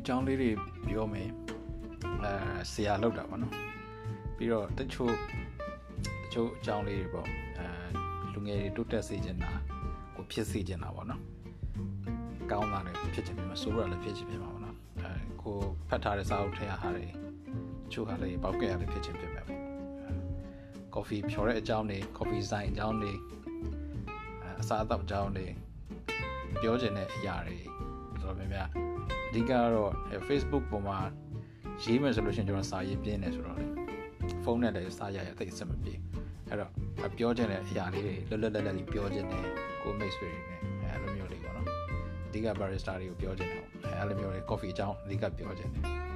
အကြောင်းလေးတွေပြောမယ်အဲဆရာလောက်တာပေါ့နော်ပြီးတော့တချို့တချို့အကြောင်းလေးတွေပေါ့အဲလူငယ်တွေတိုးတက်စေချင်တာကိုဖြစ်စေချင်တာပေါ့နော်ကောင်းတာလည်းဖြစ်ချင်ပြီမဆိုးရလည်းဖြစ်ချင်ပြီပါပေါ့နော်အဲကိုဖတ်ထားတဲ့စာအုပ်ထဲဟာတွေချို့ဟာလည်းပေါက်ကရလည်းဖြစ်ချင်ဖြစ်မယ်ပေါ့ကော်ဖီဖြော်တဲ့အကြောင်းတွေကော်ဖီဆိုင်အကြောင်းတွေအစားအသောက်အကြောင်းတွေပြောချင်တဲ့အရာတွေတော်တော်များများ အဓိကကတော့ Facebook ပေါ်မှာရေးမယ်ဆိုလို့ရှိရင်ကျွန်တော်စာရေးပြင်းနေဆိုတော့လေဖုန်းနဲ့လည်းစာရရအသိအစမပြေအဲ့တော့ပြောချင်တဲ့အရာလေးတွေလွတ်လွတ်လပ်လပ်လေးပြောချင်တယ်ကိုမိတ်ဆွေတွေနဲ့အဲ့လိုမျိုးလေးပေါ့နော်အဓိက barista တွေကိုပြောချင်တယ်ပေါ့အဲ့လိုမျိုးလေး coffee အကြောင်းအဓိကပြောချင်တယ်